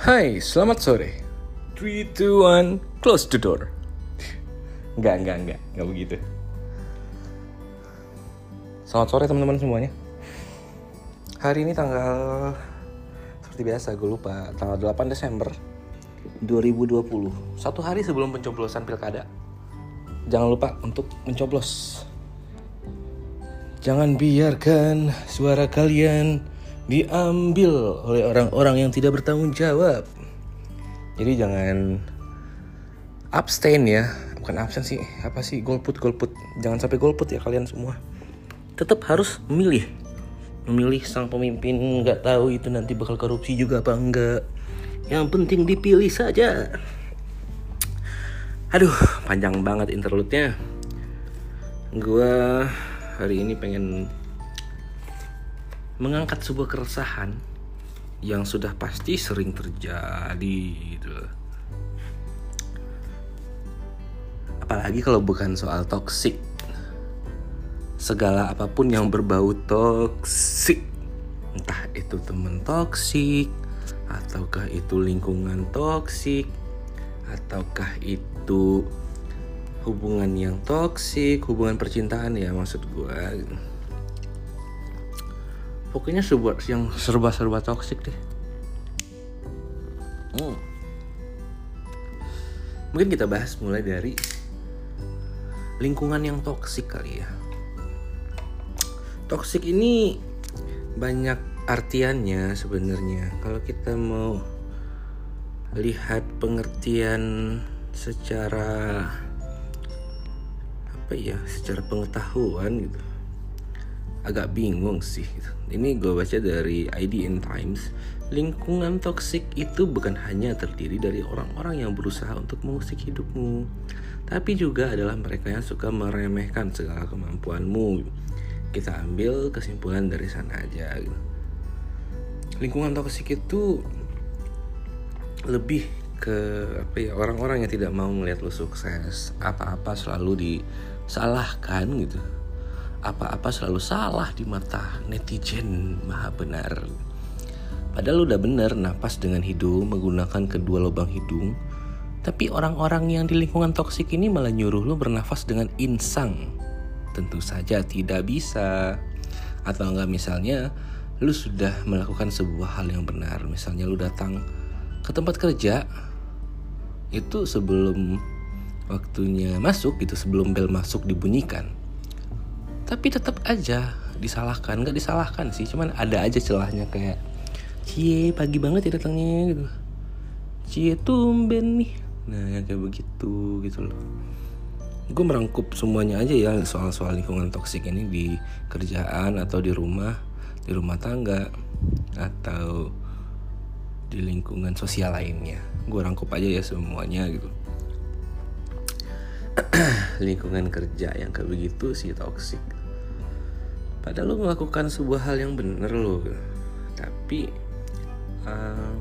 Hai, selamat sore. 3, 2, 1, close the door. Enggak, enggak, enggak, enggak begitu. Selamat sore teman-teman semuanya. Hari ini tanggal seperti biasa gue lupa tanggal 8 Desember 2020. Satu hari sebelum pencoblosan pilkada. Jangan lupa untuk mencoblos. Jangan biarkan suara kalian diambil oleh orang-orang yang tidak bertanggung jawab. Jadi jangan abstain ya, bukan absen sih, apa sih golput golput. Jangan sampai golput ya kalian semua. Tetap harus memilih, memilih sang pemimpin. Nggak tahu itu nanti bakal korupsi juga apa enggak. Yang penting dipilih saja. Aduh, panjang banget interlude-nya. Gua hari ini pengen mengangkat sebuah keresahan yang sudah pasti sering terjadi gitu. Apalagi kalau bukan soal toksik. Segala apa pun yang berbau toksik. Entah itu temen toksik ataukah itu lingkungan toksik ataukah itu hubungan yang toksik, hubungan percintaan ya maksud gue. Pokoknya sebuah yang serba-serba toksik deh. Hmm. Mungkin kita bahas mulai dari lingkungan yang toksik kali ya. Toksik ini banyak artiannya sebenarnya. Kalau kita mau lihat pengertian secara apa ya secara pengetahuan gitu agak bingung sih. Ini gue baca dari IDN Times lingkungan toksik itu bukan hanya terdiri dari orang-orang yang berusaha untuk mengusik hidupmu tapi juga adalah mereka yang suka meremehkan segala kemampuanmu. Kita ambil kesimpulan dari sana aja. Lingkungan toksik itu lebih ke apa ya orang-orang yang tidak mau melihat lo sukses apa-apa selalu disalahkan gitu apa-apa selalu salah di mata netizen maha benar. Padahal udah bener napas dengan hidung menggunakan kedua lubang hidung tapi orang-orang yang di lingkungan toksik ini malah nyuruh lo bernafas dengan insang. Tentu saja tidak bisa. Atau enggak misalnya lu sudah melakukan sebuah hal yang benar. Misalnya lu datang ke tempat kerja itu sebelum waktunya masuk gitu sebelum bel masuk dibunyikan tapi tetap aja disalahkan. Nggak disalahkan sih cuman ada aja celahnya kayak cie pagi banget ya datangnya gitu. Cie tumben nih. Nah yang kayak begitu gitu loh. Gue merangkup semuanya aja ya soal-soal lingkungan toksik ini di kerjaan atau di rumah di rumah tangga atau di lingkungan sosial lainnya. Gue rangkup aja ya semuanya gitu. Lingkungan kerja yang kayak begitu sih toksik padahal lo melakukan sebuah hal yang bener lo tapi uh,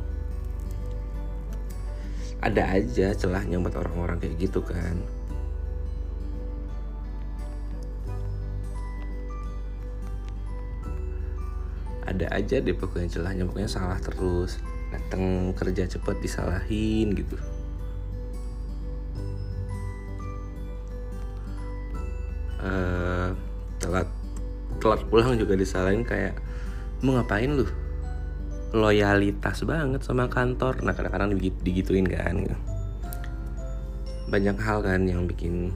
ada aja celahnya buat orang-orang kayak gitu kan. Ada aja deh pokoknya celahnya pokoknya salah terus. Datang kerja cepat disalahin gitu telat pulang juga disalahin kayak mau ngapain lu? Loyalitas banget sama kantor. Nah kadang-kadang digituin kan gitu. banyak hal kan yang bikin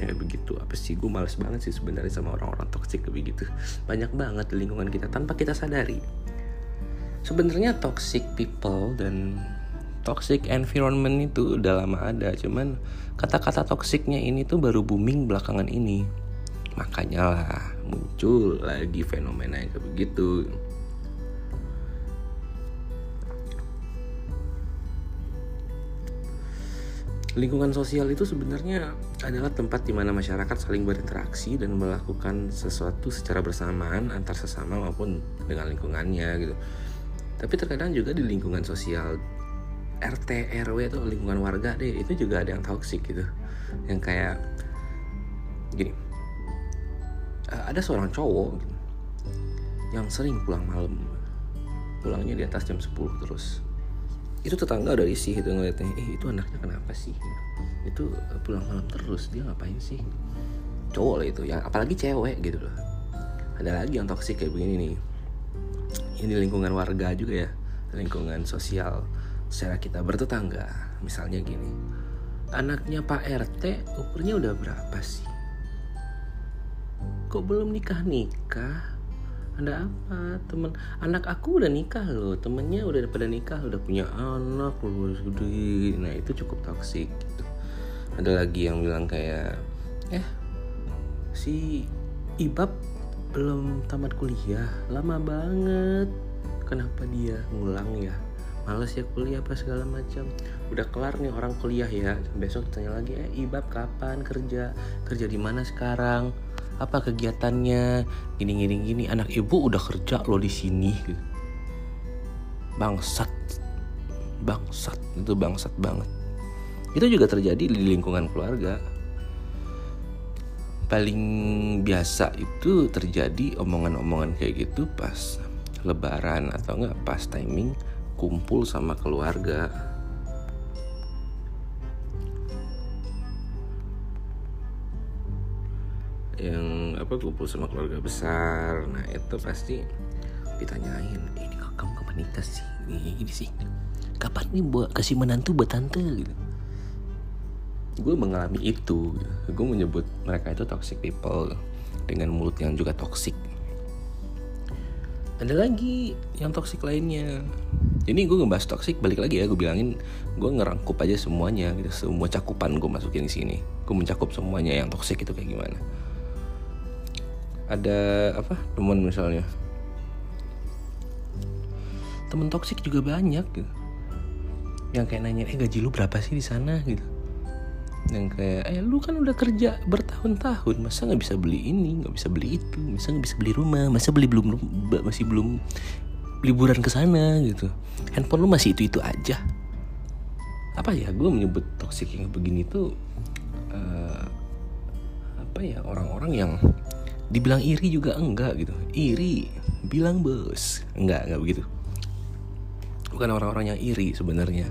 ya begitu apa sih? Gue males banget sih sebenarnya sama orang-orang toksik begitu banyak banget di lingkungan kita tanpa kita sadari. Sebenarnya toxic people dan toxic environment itu udah lama ada cuman kata-kata toksiknya ini tuh baru booming belakangan ini makanya lah muncul lagi fenomena yang kayak begitu lingkungan sosial itu sebenarnya adalah tempat di mana masyarakat saling berinteraksi dan melakukan sesuatu secara bersamaan antar sesama maupun dengan lingkungannya gitu. Tapi terkadang juga di lingkungan sosial RT RW atau lingkungan warga deh itu juga ada yang toxic gitu. Yang kayak gini. Eh, ada seorang cowok yang sering pulang malam. Pulangnya di atas jam 10 terus. itu tetangga udah risih gitu ngeliatnya eh itu anaknya kenapa sih? Itu pulang malam terus dia ngapain sih? Cowok lah itu yang apalagi cewek gitu loh. Ada lagi yang toksik kayak begini nih. Ini lingkungan warga juga ya lingkungan sosial secara kita bertetangga. Misalnya gini anaknya Pak RT umurnya udah berapa sih kok belum nikah? Nikah? Ada apa temen anak aku udah nikah loh. Temennya udah pada nikah udah punya anak loh nah itu cukup toksik gitu. Ada lagi yang bilang kayak eh si ibab belum tamat kuliah. Lama banget. Kenapa dia ngulang ya? Males ya kuliah apa segala macam. Udah kelar nih orang kuliah ya. Besok tanya lagi eh ibab kapan kerja? Kerja di mana sekarang apa kegiatannya? Gini gini. Gini anak ibu udah kerja lo di sini gitu. bangsat. Bangsat. Itu bangsat banget. Itu juga terjadi di lingkungan keluarga. Paling biasa itu terjadi omongan-omongan kayak gitu pas lebaran atau enggak pas timing kumpul sama keluarga yang apa kumpul sama keluarga besar. Nah itu pasti ditanyain eh, ini kok kamu kapan nikah sih? Ini, ini sih. Kapan nih buat kasih menantu buat tante? Gitu. Gue mengalami itu gue menyebut mereka itu toxic people dengan mulut yang juga toxic. Ada lagi yang toxic lainnya. Ini gue ngebahas toxic balik lagi ya gue bilangin gue ngerangkup aja semuanya gitu. Semua cakupan gue masukin di sini. Gue mencakup semuanya yang toxic itu kayak gimana ada apa teman misalnya. Temen toksik juga banyak gitu. Yang kayak nanya eh gaji lu berapa sih di sana? Gitu. Yang kayak eh lu kan udah kerja bertahun-tahun masa nggak bisa beli ini nggak bisa beli itu? Masa nggak bisa beli rumah? Masa beli belum masih belum liburan ke sana? Gitu. Handphone lu masih itu itu aja. Apa ya gue menyebut toksik yang begini tuh uh, apa ya orang-orang yang dibilang iri juga enggak gitu. Iri bilang bos enggak enggak begitu. Bukan orang-orang yang iri sebenarnya.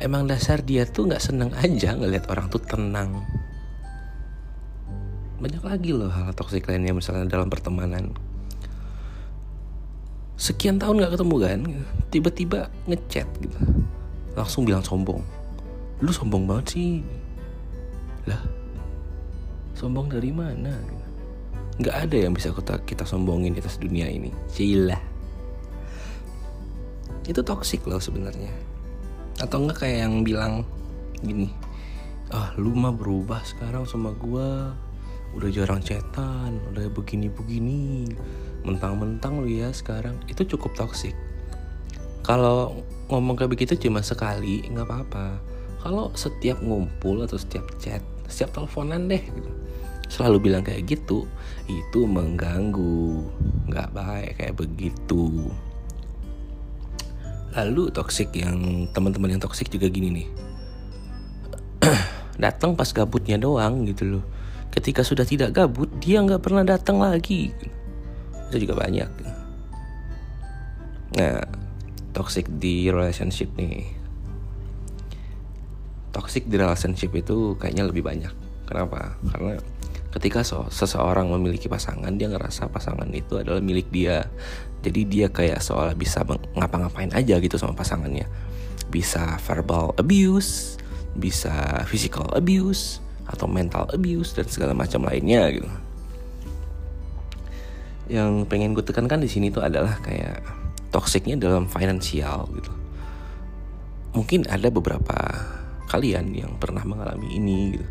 Emang dasar dia tuh nggak seneng aja ngelihat orang tuh tenang. Banyak lagi loh hal toksik lainnya misalnya dalam pertemanan. Sekian tahun nggak ketemu kan tiba-tiba ngechat gitu. Langsung bilang sombong. Lu sombong banget sih. Lah sombong dari mana? gitu nggak ada yang bisa kita kita sombongin di atas dunia ini. Cila itu toxic loh sebenarnya. Atau enggak kayak yang bilang gini ah lu mah berubah sekarang sama gua. Udah jarang cetan udah begini-begini. Mentang-mentang lu ya sekarang. Itu cukup toxic. Kalau ngomong kayak begitu cuma sekali nggak apa-apa. Kalau setiap ngumpul atau setiap chat setiap teleponan deh gitu selalu bilang kayak gitu itu mengganggu. Nggak baik kayak begitu. Lalu toxic yang teman-teman yang toxic juga gini nih. Datang pas gabutnya doang gitu loh. Ketika sudah tidak gabut dia nggak pernah datang lagi. Itu juga banyak. Nah toxic di relationship nih. Toxic di relationship itu kayaknya lebih banyak. Kenapa? Karena ketika so seseorang memiliki pasangan dia ngerasa pasangan itu adalah milik dia. Jadi dia kayak seolah bisa ngapa-ngapain aja gitu sama pasangannya. Bisa verbal abuse bisa physical abuse atau mental abuse dan segala macam lainnya gitu. Yang pengen gue tekankan di sini tuh adalah kayak toksiknya dalam finansial gitu. Mungkin ada beberapa kalian yang pernah mengalami ini gitu.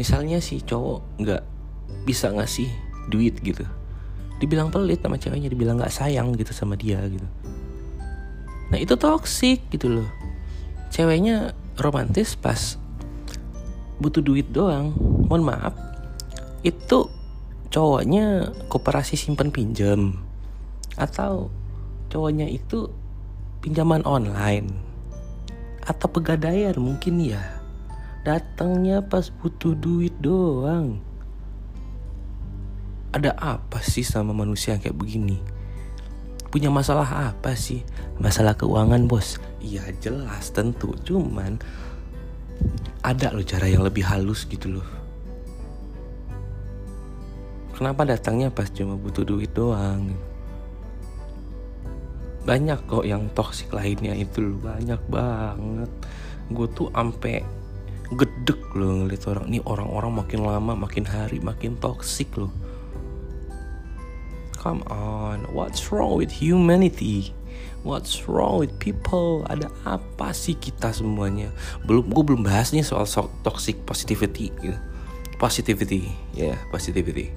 Misalnya si cowok nggak bisa ngasih duit gitu. Dibilang pelit sama ceweknya dibilang nggak sayang gitu sama dia gitu. Nah itu toxic gitu loh. Ceweknya romantis pas butuh duit doang. Mohon maaf itu cowoknya koperasi simpan pinjam. Atau cowoknya itu pinjaman online. Atau pegadaian mungkin ya. Datangnya pas butuh duit doang ada apa sih sama manusia yang kayak begini? Punya masalah apa sih? Masalah keuangan bos. Iya jelas tentu. Cuman Ada loh cara yang lebih halus gitu loh. Kenapa datangnya pas cuma butuh duit doang? Banyak kok yang toksik lainnya itu loh. Banyak banget. Gue tuh ampe gedek loh ngeliat orang. Nih orang-orang makin lama makin hari makin toksik loh Come on, what's wrong with humanity? What's wrong with people? Ada apa sih kita semuanya? Belum, gue belum bahas nih soal so toxic positivity gitu. Positivity, ya yeah, positivity,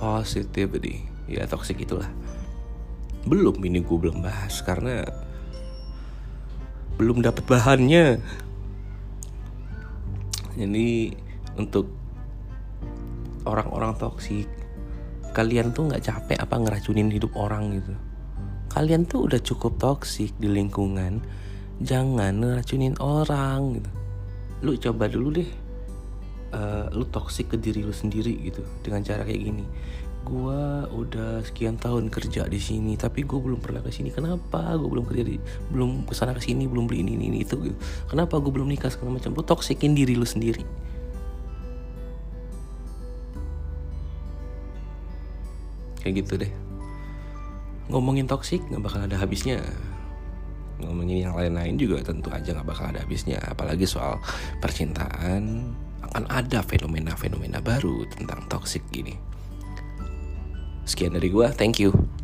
positivity, ya yeah, toxic itulah. Belum ini gue belum bahas karena belum dapat bahannya. Jadi untuk orang-orang toksik kalian tuh nggak capek apa ngeracunin hidup orang gitu? Kalian tuh udah cukup toksik di lingkungan jangan ngeracunin orang gitu. Lu coba dulu deh uh, lu toksik ke diri lu sendiri gitu dengan cara kayak gini. Gua udah sekian tahun kerja di sini tapi gue belum pernah ke sini. Kenapa gue belum kerja di belum ke sana ke sini belum beli ini ini itu gitu? Kenapa gue belum nikah segala macam? Lu toksikin diri lu sendiri kayak gitu deh. Ngomongin toksik nggak bakal ada habisnya. Ngomongin yang lain-lain juga tentu aja nggak bakal ada habisnya. Apalagi soal percintaan akan ada fenomena-fenomena baru tentang toksik gini. Sekian dari gua. Thank you